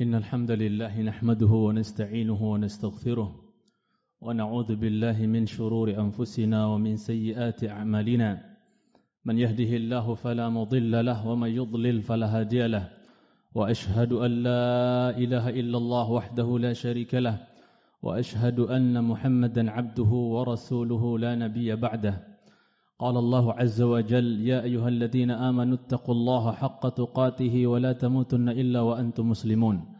إن الحمد لله نحمده ونستعينه ونستغفره ونعوذ بالله من شرور أنفسنا ومن سيئات أعمالنا. من يهده الله فلا مضل له ومن يضلل فلا هادي له. وأشهد أن لا إله إلا الله وحده لا شريك له. وأشهد أن محمدا عبده ورسوله لا نبي بعده. قال الله عز وجل يا أيها الذين آمنوا اتقوا الله حق تقاته ولا تموتن إلا وأنتم مسلمون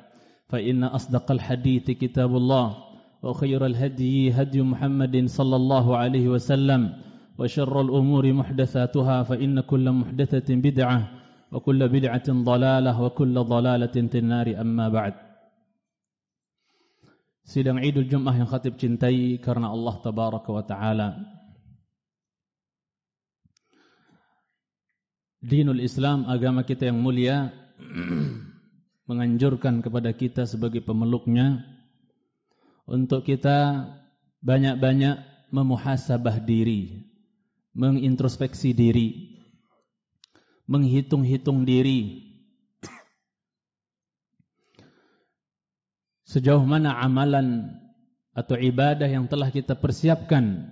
فإن أصدق الحديث كتاب الله وخير الهدي هدي محمد صلى الله عليه وسلم وشر الأمور محدثاتها فإن كل محدثة بدعة وكل بدعة ضلالة وكل ضلالة في النار أما بعد Sidang Idul Jumat yang khatib cintai karena Allah Tabaraka wa Ta'ala. Dinul yang mulia, menganjurkan kepada kita sebagai pemeluknya untuk kita banyak-banyak memuhasabah diri, mengintrospeksi diri, menghitung-hitung diri, sejauh mana amalan atau ibadah yang telah kita persiapkan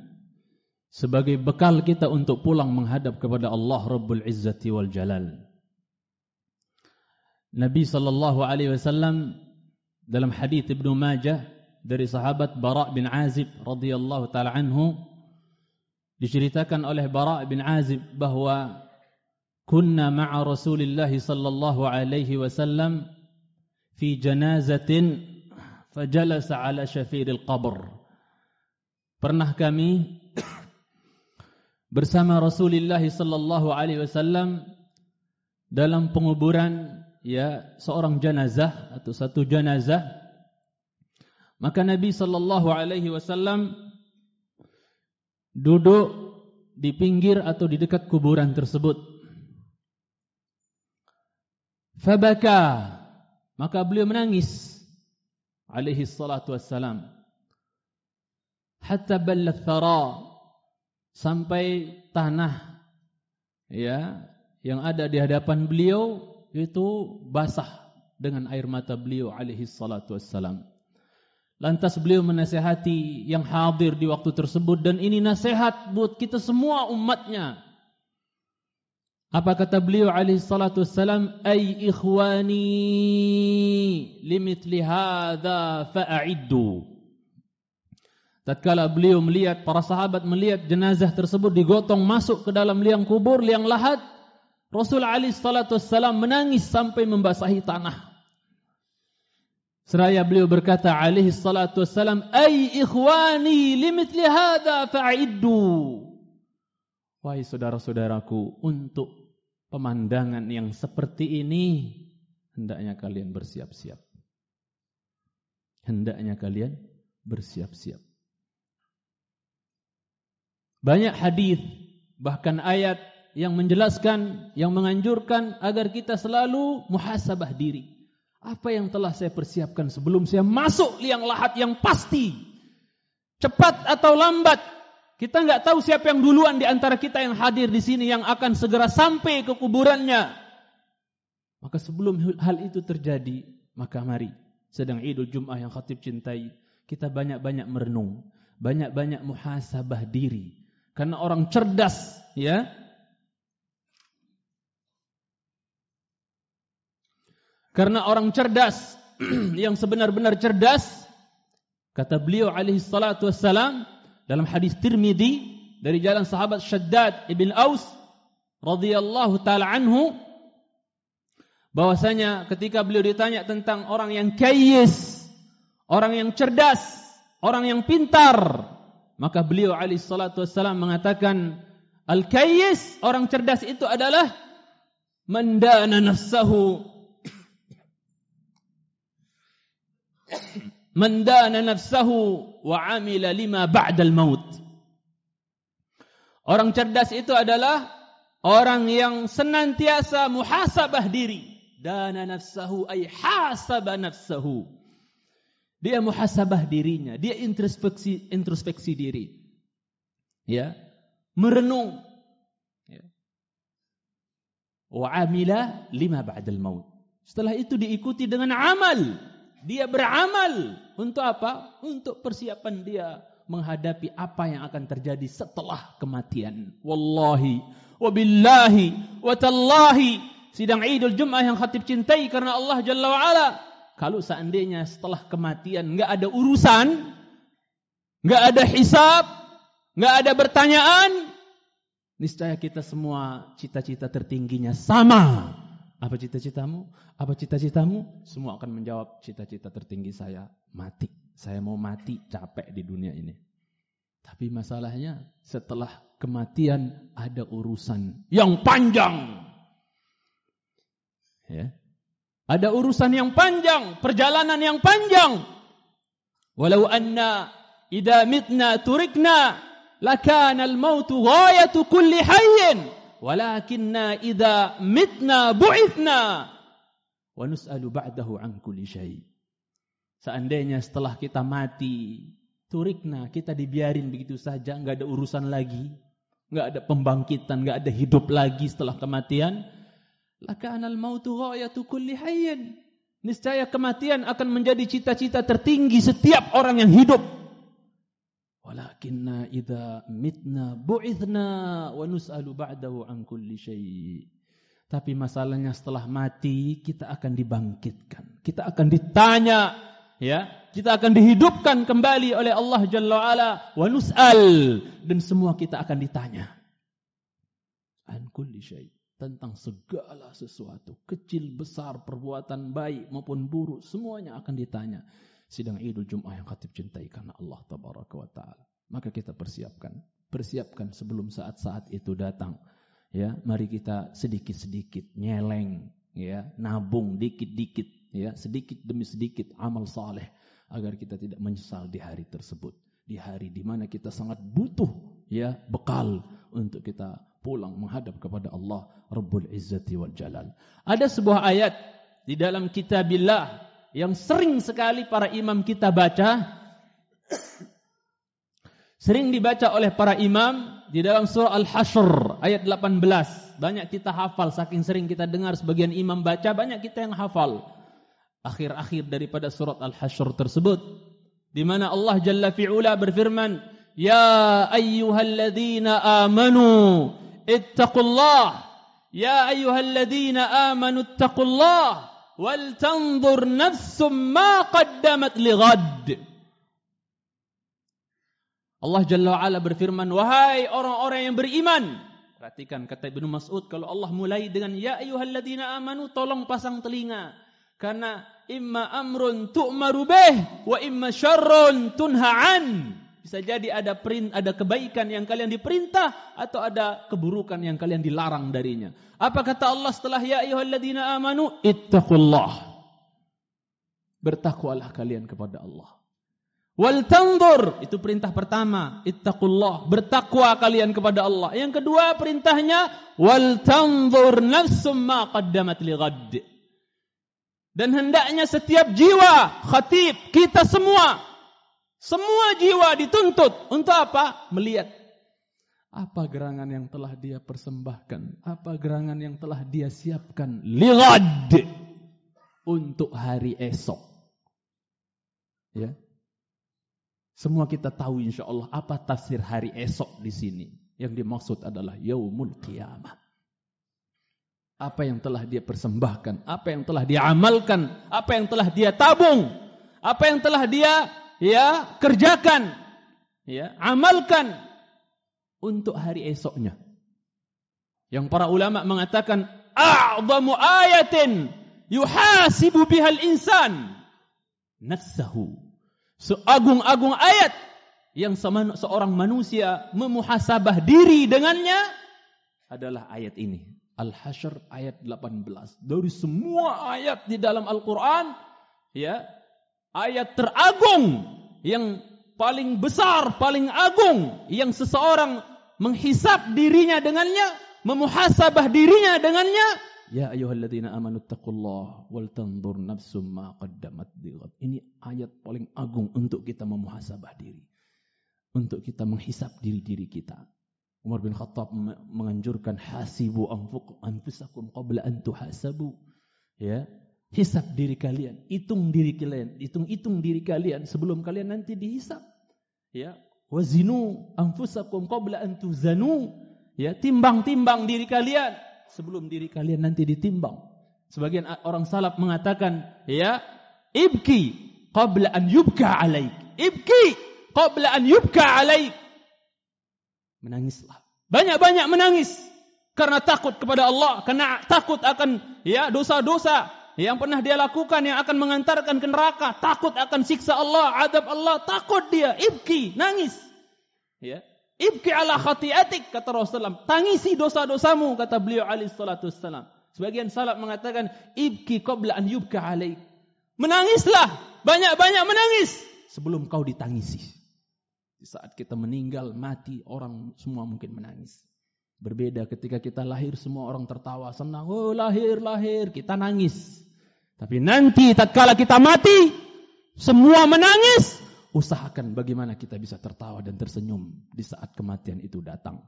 sebagai bekal kita untuk pulang menghadap kepada Allah Rabbul Izzati wal Jalal. Nabi sallallahu alaihi wasallam dalam hadis Ibnu Majah dari sahabat Bara bin Azib radhiyallahu taala anhu diceritakan oleh Bara bin Azib bahwa kunna ma'a Rasulillah sallallahu alaihi wasallam fi janazatin fajalasa ala syafiril qabr. Pernah kami bersama Rasulullah sallallahu alaihi wasallam dalam penguburan ya seorang jenazah atau satu jenazah. Maka Nabi sallallahu alaihi wasallam duduk di pinggir atau di dekat kuburan tersebut. Fabaka. Maka beliau menangis. Alaihi salatu wassalam. Hatta ballat thara. Sampai tanah ya yang ada di hadapan beliau itu basah dengan air mata beliau alaihi salatu wassalam. Lantas beliau menasihati yang hadir di waktu tersebut dan ini nasihat buat kita semua umatnya. Apa kata beliau alaihi salatu wassalam? Ay ikhwani limithli hadza fa'iddu. Tatkala beliau melihat para sahabat melihat jenazah tersebut digotong masuk ke dalam liang kubur liang lahat Rasul alaihi salatu wassalam menangis sampai membasahi tanah seraya beliau berkata alaihi salatu wassalam ay ikhwani limithli hadza fa'iddu Wahai saudara-saudaraku, untuk pemandangan yang seperti ini hendaknya kalian bersiap-siap. Hendaknya kalian bersiap-siap. Banyak hadis bahkan ayat yang menjelaskan, yang menganjurkan agar kita selalu muhasabah diri. Apa yang telah saya persiapkan sebelum saya masuk liang lahat yang pasti. Cepat atau lambat kita nggak tahu siapa yang duluan di antara kita yang hadir di sini yang akan segera sampai ke kuburannya. Maka sebelum hal itu terjadi, maka mari sedang Idul Jum'ah yang khatib cintai, kita banyak-banyak merenung, banyak-banyak muhasabah diri. Karena orang cerdas, ya. Karena orang cerdas yang sebenar-benar cerdas, kata beliau alaihi salatu wassalam, dalam hadis Tirmidzi dari jalan sahabat Shaddad ibn Aus radhiyallahu taala anhu bahwasanya ketika beliau ditanya tentang orang yang kayis, orang yang cerdas, orang yang pintar, maka beliau alaihi salatu wassalam mengatakan al-kayis, orang cerdas itu adalah mandana nafsahu Man dana nafsahu wa amila lima ba'dal maut. Orang cerdas itu adalah orang yang senantiasa muhasabah diri. Dana nafsahu ay hasaba nafsahu. Dia muhasabah dirinya, dia introspeksi introspeksi diri. Ya, merenung. Ya. Wa amila lima ba'dal maut. Setelah itu diikuti dengan amal. Dia beramal untuk apa? Untuk persiapan dia menghadapi apa yang akan terjadi setelah kematian. Wallahi, wabillahi, watallahi. Sidang Idul Jum'ah yang khatib cintai karena Allah Jalla wa'ala. Kalau seandainya setelah kematian nggak ada urusan, nggak ada hisab, nggak ada pertanyaan, niscaya kita semua cita-cita tertingginya sama apa cita-citamu? Apa cita-citamu? Semua akan menjawab cita-cita tertinggi saya mati. Saya mau mati capek di dunia ini. Tapi masalahnya setelah kematian ada urusan yang panjang. Ya. Ada urusan yang panjang, perjalanan yang panjang. Walau anna idza mitna turikna lakana al-mautu ghayatu kulli hayyin walakinna idza mitna bu'ithna wa nus'alu ba'dahu an kulli syai. Seandainya setelah kita mati, turikna, kita dibiarin begitu saja, enggak ada urusan lagi, enggak ada pembangkitan, enggak ada hidup lagi setelah kematian, laka anal mautu ghayatu kulli hayyin. Niscaya kematian akan menjadi cita-cita tertinggi setiap orang yang hidup. Walakinna idza mitna bu'ithna wa nus'alu ba'dahu an kulli. Tapi masalahnya setelah mati kita akan dibangkitkan. Kita akan ditanya, ya. Kita akan dihidupkan kembali oleh Allah Jalla wa'ala wa nus'al dan semua kita akan ditanya. An kulli syai' tentang segala sesuatu, kecil besar, perbuatan baik maupun buruk, semuanya akan ditanya sidang Idul Jum'ah yang khatib cintai karena Allah tabaraka wa taala. Maka kita persiapkan, persiapkan sebelum saat-saat itu datang. Ya, mari kita sedikit-sedikit nyeleng, ya, nabung dikit-dikit, ya, sedikit demi sedikit amal saleh agar kita tidak menyesal di hari tersebut. Di hari di mana kita sangat butuh ya bekal untuk kita pulang menghadap kepada Allah Rabbul Izzati wal Jalal. Ada sebuah ayat di dalam kitabillah yang sering sekali para imam kita baca sering dibaca oleh para imam di dalam surah Al-Hasyr ayat 18 banyak kita hafal saking sering kita dengar sebagian imam baca banyak kita yang hafal. Akhir-akhir daripada surat Al-Hasyr tersebut di mana Allah Jalla fi'ula berfirman ya ayyuhalladzina amanu ittaqullah. Ya ayyuhalladzina amanu ittaqullah. Wal tanzur nafsum ma qaddamat lighad. Allah Jalla wa'ala berfirman, wahai orang-orang yang beriman. Perhatikan kata Ibnu Mas'ud, kalau Allah mulai dengan, ya ayuhalladzina amanu, tolong pasang telinga. Karena imma amrun tu'maru bih, wa imma syarrun tunha'an. Bisa jadi ada perint, ada kebaikan yang kalian diperintah atau ada keburukan yang kalian dilarang darinya. Apa kata Allah setelah ya ayyuhalladzina amanu ittaqullah. Bertakwalah kalian kepada Allah. Wal tanzur itu perintah pertama, ittaqullah, bertakwa kalian kepada Allah. Yang kedua perintahnya wal tanzur nafsum ma qaddamat lighad. Dan hendaknya setiap jiwa, khatib, kita semua semua jiwa dituntut untuk apa? Melihat apa gerangan yang telah dia persembahkan, apa gerangan yang telah dia siapkan lighad untuk hari esok. Ya. Semua kita tahu insya Allah apa tafsir hari esok di sini. Yang dimaksud adalah yaumul qiyamah. Apa yang telah dia persembahkan, apa yang telah dia amalkan, apa yang telah dia tabung, apa yang telah dia ya kerjakan, ya amalkan untuk hari esoknya. Yang para ulama mengatakan a'zamu ayatin yuhasibu bihal insan nafsahu. Seagung-agung ayat yang seorang manusia memuhasabah diri dengannya adalah ayat ini. Al-Hasyr ayat 18. Dari semua ayat di dalam Al-Quran, ya, ayat teragung yang paling besar, paling agung yang seseorang menghisap dirinya dengannya, memuhasabah dirinya dengannya. Ya ayyuhalladzina amanu taqullah wal tanzur nafsum ma qaddamat lighad. Ini ayat paling agung untuk kita memuhasabah diri. Untuk kita menghisap diri-diri kita. Umar bin Khattab menganjurkan hasibu anfusakum qabla an tuhasabu. Ya, Hisap diri kalian, hitung diri kalian, hitung-hitung diri kalian sebelum kalian nanti dihisap. Ya, wazinu anfusakum qabla an tuzanu. Ya, timbang-timbang diri kalian sebelum diri kalian nanti ditimbang. Sebagian orang salaf mengatakan, ya, ibki qabla an yubka alaik. Ibki qabla an yubka alaik. Menangislah. Banyak-banyak menangis karena takut kepada Allah, karena takut akan ya dosa-dosa yang pernah dia lakukan yang akan mengantarkan ke neraka, takut akan siksa Allah, adab Allah, takut dia, ibki, nangis. Ya. Ibki ala khati'atik kata Rasulullah, tangisi dosa-dosamu kata beliau alaihi salatu wassalam. Sebagian salaf mengatakan ibki qabla an yubka alaik. Menangislah, banyak-banyak menangis sebelum kau ditangisi. Di saat kita meninggal, mati, orang semua mungkin menangis. Berbeda ketika kita lahir semua orang tertawa senang. Oh lahir lahir kita nangis. Tapi nanti tatkala kita mati, semua menangis, usahakan bagaimana kita bisa tertawa dan tersenyum di saat kematian itu datang.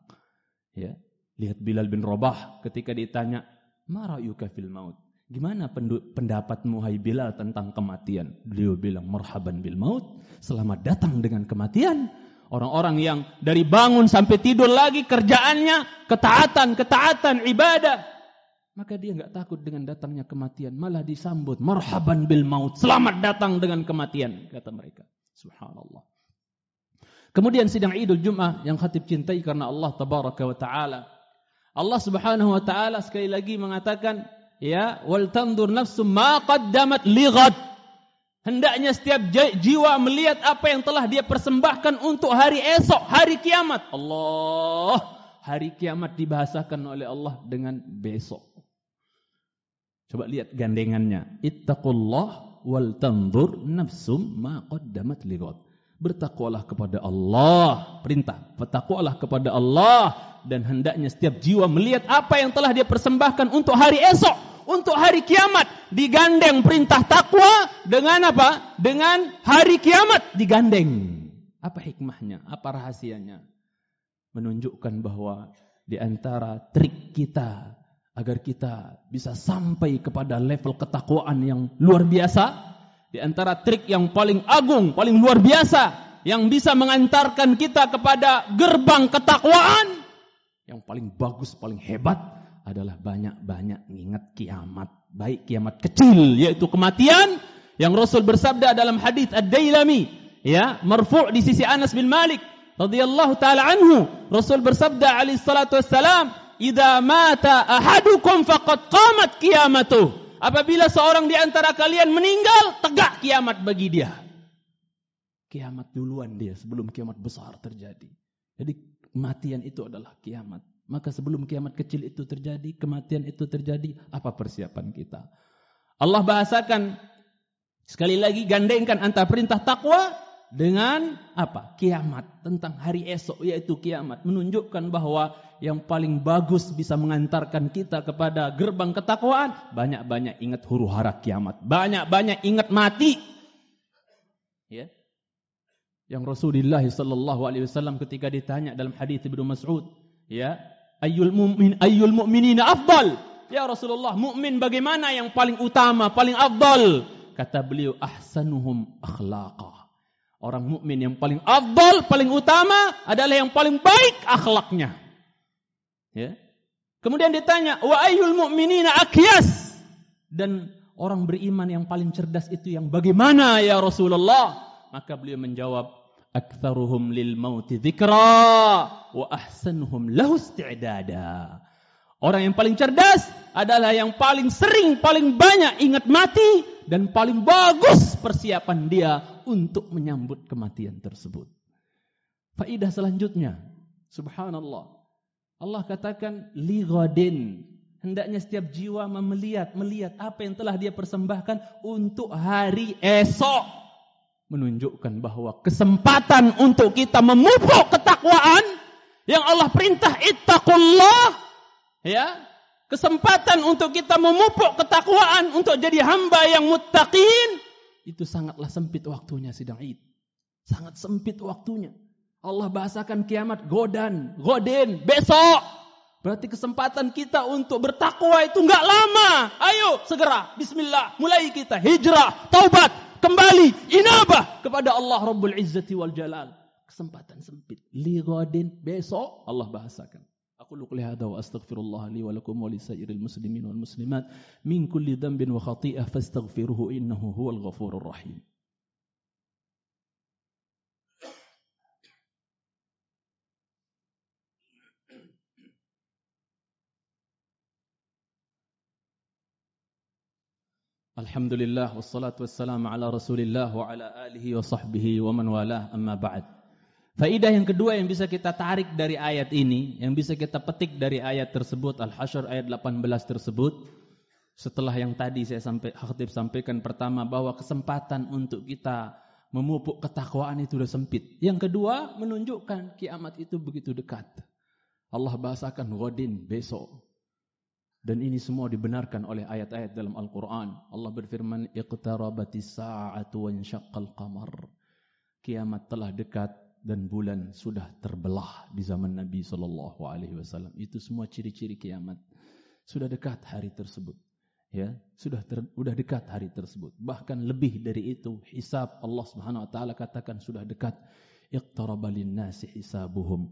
Ya, lihat Bilal bin Rabah ketika ditanya, "Ma ra'yuka fil maut?" Gimana pendapatmu hai Bilal tentang kematian? Beliau bilang, "Marhaban bil maut." Selamat datang dengan kematian. Orang-orang yang dari bangun sampai tidur lagi kerjaannya ketaatan, ketaatan, ibadah maka dia nggak takut dengan datangnya kematian, malah disambut marhaban bil maut. Selamat datang dengan kematian, kata mereka. Subhanallah. Kemudian sidang Idul Jum'ah yang khatib cintai karena Allah tabaraka wa taala. Allah Subhanahu wa taala sekali lagi mengatakan, ya, wal tandur nafsum ma qaddamat. Hendaknya setiap jiwa melihat apa yang telah dia persembahkan untuk hari esok, hari kiamat. Allah, hari kiamat dibahasakan oleh Allah dengan besok. Coba lihat gandengannya. Ittaqullah wal tanzur nafsum ma qaddamat lighad. Bertakwalah kepada Allah, perintah. Bertakwalah kepada Allah dan hendaknya setiap jiwa melihat apa yang telah dia persembahkan untuk hari esok, untuk hari kiamat. Digandeng perintah takwa dengan apa? Dengan hari kiamat digandeng. Apa hikmahnya? Apa rahasianya? Menunjukkan bahwa di antara trik kita agar kita bisa sampai kepada level ketakwaan yang luar biasa. Di antara trik yang paling agung, paling luar biasa yang bisa mengantarkan kita kepada gerbang ketakwaan yang paling bagus, paling hebat adalah banyak-banyak ingat kiamat. Baik kiamat kecil yaitu kematian yang Rasul bersabda dalam hadis Ad-Dailami ya, marfu' di sisi Anas bin Malik radhiyallahu taala anhu. Rasul bersabda alaihi salatu wassalam, idza mata ahadukum faqad qamat qiyamatuh. Apabila seorang di antara kalian meninggal, tegak kiamat bagi dia. Kiamat duluan dia sebelum kiamat besar terjadi. Jadi kematian itu adalah kiamat. Maka sebelum kiamat kecil itu terjadi, kematian itu terjadi, apa persiapan kita? Allah bahasakan sekali lagi gandengkan antara perintah takwa dengan apa? Kiamat tentang hari esok yaitu kiamat menunjukkan bahwa yang paling bagus bisa mengantarkan kita kepada gerbang ketakwaan banyak-banyak ingat huru hara kiamat, banyak-banyak ingat mati. Ya. Yang Rasulullah sallallahu alaihi wasallam ketika ditanya dalam hadis Ibnu Mas'ud, ya, ayyul mu'min ayyul mu'minina afdal? Ya Rasulullah, mukmin bagaimana yang paling utama, paling afdal? Kata beliau, ahsanuhum akhlaqa Orang mukmin yang paling afdal, paling utama adalah yang paling baik akhlaknya. Ya. Kemudian ditanya, wa ayyul mu'minina akyas? Dan orang beriman yang paling cerdas itu yang bagaimana ya Rasulullah? Maka beliau menjawab, aktsaruhum lil mauti dzikra wa ahsanuhum lahu isti'dada. Orang yang paling cerdas adalah yang paling sering, paling banyak ingat mati dan paling bagus persiapan dia untuk menyambut kematian tersebut. Faidah selanjutnya, subhanallah. Allah katakan li ghadin. Hendaknya setiap jiwa melihat melihat apa yang telah dia persembahkan untuk hari esok. menunjukkan bahwa kesempatan untuk kita memupuk ketakwaan yang Allah perintah ittaqullah ya kesempatan untuk kita memupuk ketakwaan untuk jadi hamba yang muttaqin itu sangatlah sempit waktunya sidang Id sangat sempit waktunya Allah bahasakan kiamat godan goden besok Berarti kesempatan kita untuk bertakwa itu enggak lama. Ayo segera bismillah mulai kita hijrah, taubat, kembali inabah kepada Allah Rabbul Izzati wal Jalal. Kesempatan sempit. Li ghadin besok Allah bahasakan. أقول قولي هذا وأستغفر الله لي ولكم ولسائر المسلمين والمسلمات من كل ذنب وخطيئة فاستغفره إنه هو الغفور الرحيم. الحمد لله والصلاة والسلام على رسول الله وعلى آله وصحبه ومن والاه. أما بعد Faidah yang kedua yang bisa kita tarik dari ayat ini, yang bisa kita petik dari ayat tersebut Al-Hasyr ayat 18 tersebut setelah yang tadi saya sampai khatib sampaikan pertama bahwa kesempatan untuk kita memupuk ketakwaan itu sudah sempit. Yang kedua menunjukkan kiamat itu begitu dekat. Allah bahasakan godin besok. Dan ini semua dibenarkan oleh ayat-ayat dalam Al-Quran. Allah berfirman, Iqtarabatis sa'atu wa insyaqqal qamar. Kiamat telah dekat dan bulan sudah terbelah di zaman Nabi Sallallahu Alaihi Wasallam. Itu semua ciri-ciri kiamat. Sudah dekat hari tersebut. Ya, sudah ter, sudah dekat hari tersebut. Bahkan lebih dari itu, hisab Allah Subhanahu Wa Taala katakan sudah dekat iqtaraba linnasi hisabuhum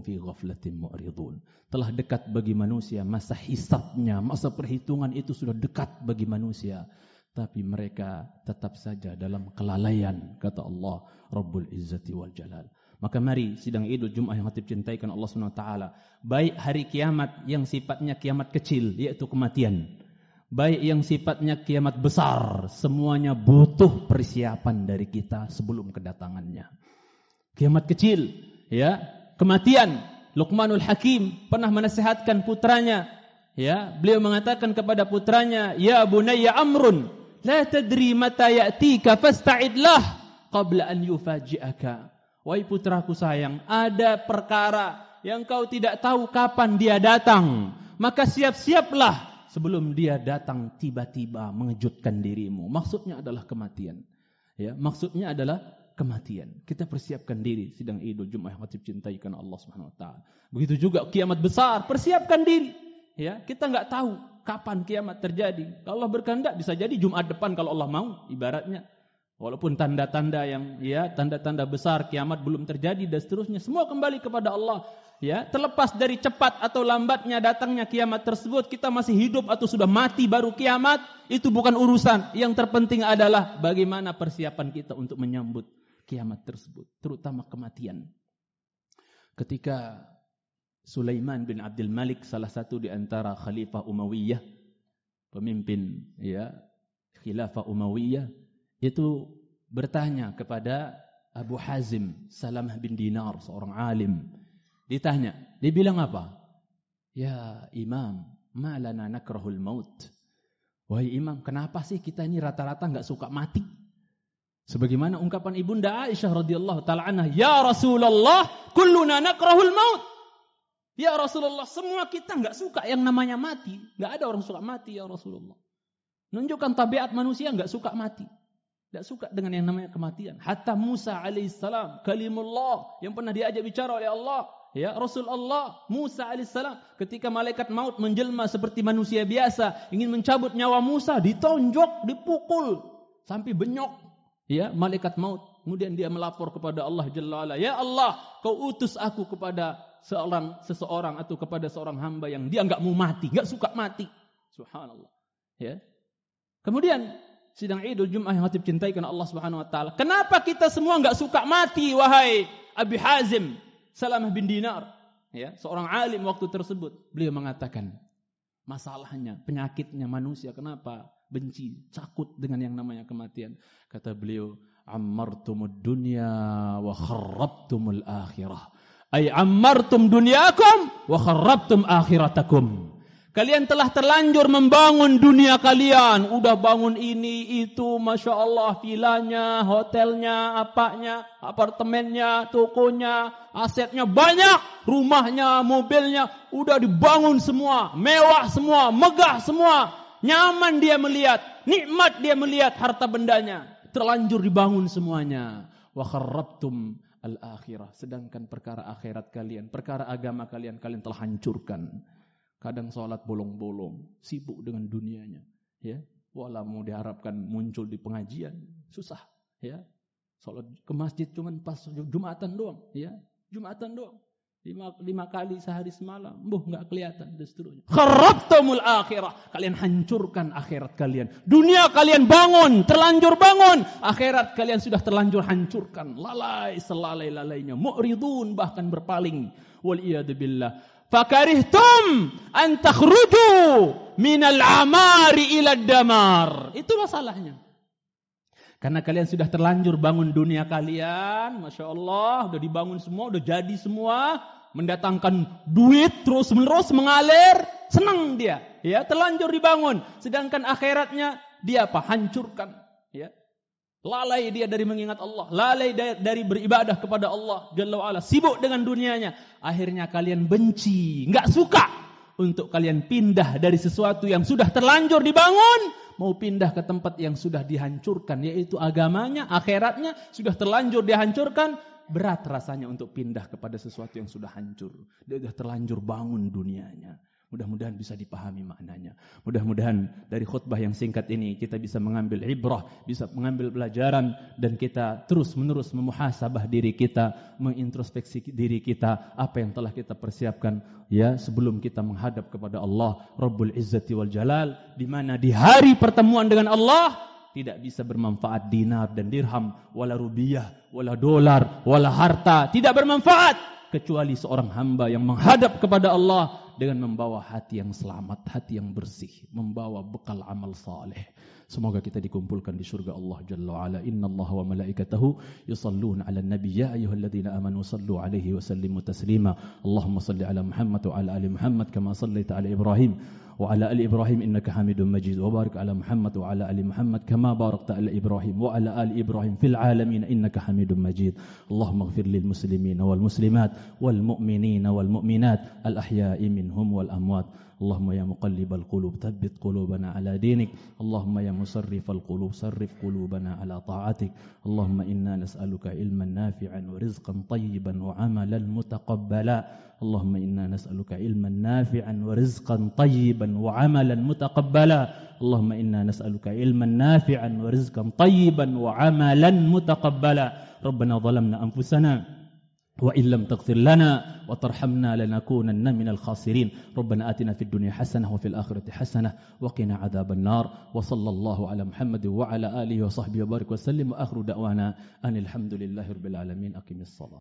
fi ghaflatin mu'ridun. Telah dekat bagi manusia masa hisabnya, masa perhitungan itu sudah dekat bagi manusia. Tapi mereka tetap saja dalam kelalaian, kata Allah Rabbul Izzati wal Jalal. Maka mari sidang Idul Jumat yang hatib cintaikan Allah SWT. Baik hari kiamat yang sifatnya kiamat kecil, yaitu kematian. Baik yang sifatnya kiamat besar, semuanya butuh persiapan dari kita sebelum kedatangannya. Kiamat kecil, ya, kematian. Luqmanul Hakim pernah menasihatkan putranya, ya, beliau mengatakan kepada putranya, "Ya bunayya amrun, la tadri mata ya'tika fasta'idlah qabla an yufaji'aka." Wahai putraku sayang, ada perkara yang kau tidak tahu kapan dia datang, maka siap-siaplah sebelum dia datang tiba-tiba mengejutkan dirimu. Maksudnya adalah kematian. Ya, maksudnya adalah kematian. Kita persiapkan diri sidang Idul Jumat yang wajib cintai karena Allah Subhanahu wa taala. Begitu juga kiamat besar, persiapkan diri. Ya, kita nggak tahu kapan kiamat terjadi. Kalau Allah berkehendak bisa jadi Jumat depan kalau Allah mau, ibaratnya. Walaupun tanda-tanda yang ya, tanda-tanda besar kiamat belum terjadi dan seterusnya, semua kembali kepada Allah. Ya, terlepas dari cepat atau lambatnya datangnya kiamat tersebut, kita masih hidup atau sudah mati baru kiamat, itu bukan urusan. Yang terpenting adalah bagaimana persiapan kita untuk menyambut kiamat tersebut, terutama kematian. Ketika Sulaiman bin Abdul Malik salah satu di antara khalifah Umayyah, pemimpin ya khilafah Umayyah itu bertanya kepada Abu Hazim Salamah bin Dinar, seorang alim. Ditanya, dia bilang apa? Ya Imam, malana nakrahul maut. Wahai Imam, kenapa sih kita ini rata-rata nggak suka mati? Sebagaimana ungkapan Ibunda Aisyah radhiyallahu taala anha, "Ya Rasulullah, kulluna nakrahul maut." Ya Rasulullah, semua kita enggak suka yang namanya mati. Enggak ada orang suka mati ya Rasulullah. Menunjukkan tabiat manusia enggak suka mati. Enggak suka dengan yang namanya kematian. Hatta Musa alaihissalam, kalimullah yang pernah diajak bicara oleh Allah. Ya Rasulullah Musa alaihissalam ketika malaikat maut menjelma seperti manusia biasa ingin mencabut nyawa Musa ditonjok, dipukul sampai benyok ya malaikat maut kemudian dia melapor kepada Allah Jalla ya Allah kau utus aku kepada seorang seseorang atau kepada seorang hamba yang dia enggak mau mati enggak suka mati. Subhanallah. Ya. Kemudian sidang Idul Jumat yang hatib cintai karena Allah Subhanahu wa taala. Kenapa kita semua enggak suka mati wahai Abi Hazim Salamah bin Dinar? Ya seorang alim waktu tersebut. Beliau mengatakan masalahnya penyakitnya manusia kenapa benci, takut dengan yang namanya kematian. Kata beliau, "Ammartumud dunya wa kharrabtumul akhirah." Ay ammartum dunyakum wa kharrabtum akhiratakum. Kalian telah terlanjur membangun dunia kalian. Udah bangun ini, itu, Masya Allah, vilanya, hotelnya, apanya, apartemennya, tokonya, asetnya banyak. Rumahnya, mobilnya, udah dibangun semua. Mewah semua, megah semua. Nyaman dia melihat, nikmat dia melihat harta bendanya. Terlanjur dibangun semuanya. Wa kharrabtum al-akhirah. Sedangkan perkara akhirat kalian, perkara agama kalian, kalian telah hancurkan. Kadang sholat bolong-bolong, sibuk dengan dunianya. Ya, walau mau diharapkan muncul di pengajian, susah. Ya, sholat ke masjid cuma pas jumatan doang. Ya, jumatan doang. Lima, lima kali sehari semalam, buh nggak kelihatan seterusnya. Kharabtumul akhirah, kalian hancurkan akhirat kalian. Dunia kalian bangun, terlanjur bangun, akhirat kalian sudah terlanjur hancurkan. Lalai selalai lalainya, mu'ridun bahkan berpaling. Wal billah fakarihtum an takhruju minal amari ila damar. Itu masalahnya. Karena kalian sudah terlanjur bangun dunia kalian, Masya Allah, udah dibangun semua, udah jadi semua, mendatangkan duit terus menerus mengalir, senang dia, ya terlanjur dibangun. Sedangkan akhiratnya dia apa? Hancurkan, ya. Lalai dia dari mengingat Allah. Lalai dari beribadah kepada Allah. Jalla wa'ala. Sibuk dengan dunianya. Akhirnya kalian benci. Nggak suka. Untuk kalian pindah dari sesuatu yang sudah terlanjur dibangun. Mau pindah ke tempat yang sudah dihancurkan. Yaitu agamanya, akhiratnya. Sudah terlanjur dihancurkan. Berat rasanya untuk pindah kepada sesuatu yang sudah hancur. Dia sudah terlanjur bangun dunianya. Mudah-mudahan bisa dipahami maknanya. Mudah-mudahan dari khutbah yang singkat ini kita bisa mengambil ibrah, bisa mengambil pelajaran dan kita terus-menerus memuhasabah diri kita, mengintrospeksi diri kita apa yang telah kita persiapkan ya sebelum kita menghadap kepada Allah Rabbul Izzati wal Jalal di mana di hari pertemuan dengan Allah tidak bisa bermanfaat dinar dan dirham, wala rubiah, wala dolar, wala harta, tidak bermanfaat kecuali seorang hamba yang menghadap kepada Allah dengan membawa hati yang selamat, hati yang bersih, membawa bekal amal saleh. Semoga kita dikumpulkan di surga Allah Jalla wa ala. Inna Allah wa malaikatahu yusalluna ala nabi. Ya ayuhalladzina amanu sallu alaihi wa sallimu taslima. Allahumma salli ala Muhammad wa ala ali Muhammad kama sallaita ala Ibrahim. وعلى آل إبراهيم إنك حميد مجيد. وبارك على محمد وعلى آل محمد كما باركت على إبراهيم وعلى آل إبراهيم في العالمين. إنك حميد مجيد. اللهم اغفر للمسلمين والمسلمات والمؤمنين والمؤمنات الأحياء منهم والأموات. اللهم يا مقلب القلوب ثبت قلوبنا على دينك. اللهم يا مصرف القلوب صرف قلوبنا على طاعتك. اللهم إنا نسألك علما نافعا ورزقا طيبا وعملا متقبلا. اللهم إنا نسألك علما نافعا ورزقا طيبا وعملا متقبلا. اللهم إنا نسألك علما نافعا ورزقا طيبا وعملا متقبلا. ربنا ظلمنا أنفسنا وإن لم تغفر لنا وترحمنا لنكونن من الخاسرين. ربنا آتنا في الدنيا حسنة وفي الآخرة حسنة وقنا عذاب النار. وصلى الله على محمد وعلى آله وصحبه وبارك وسلم. وآخر دعوانا أن الحمد لله رب العالمين. أقم الصلاة.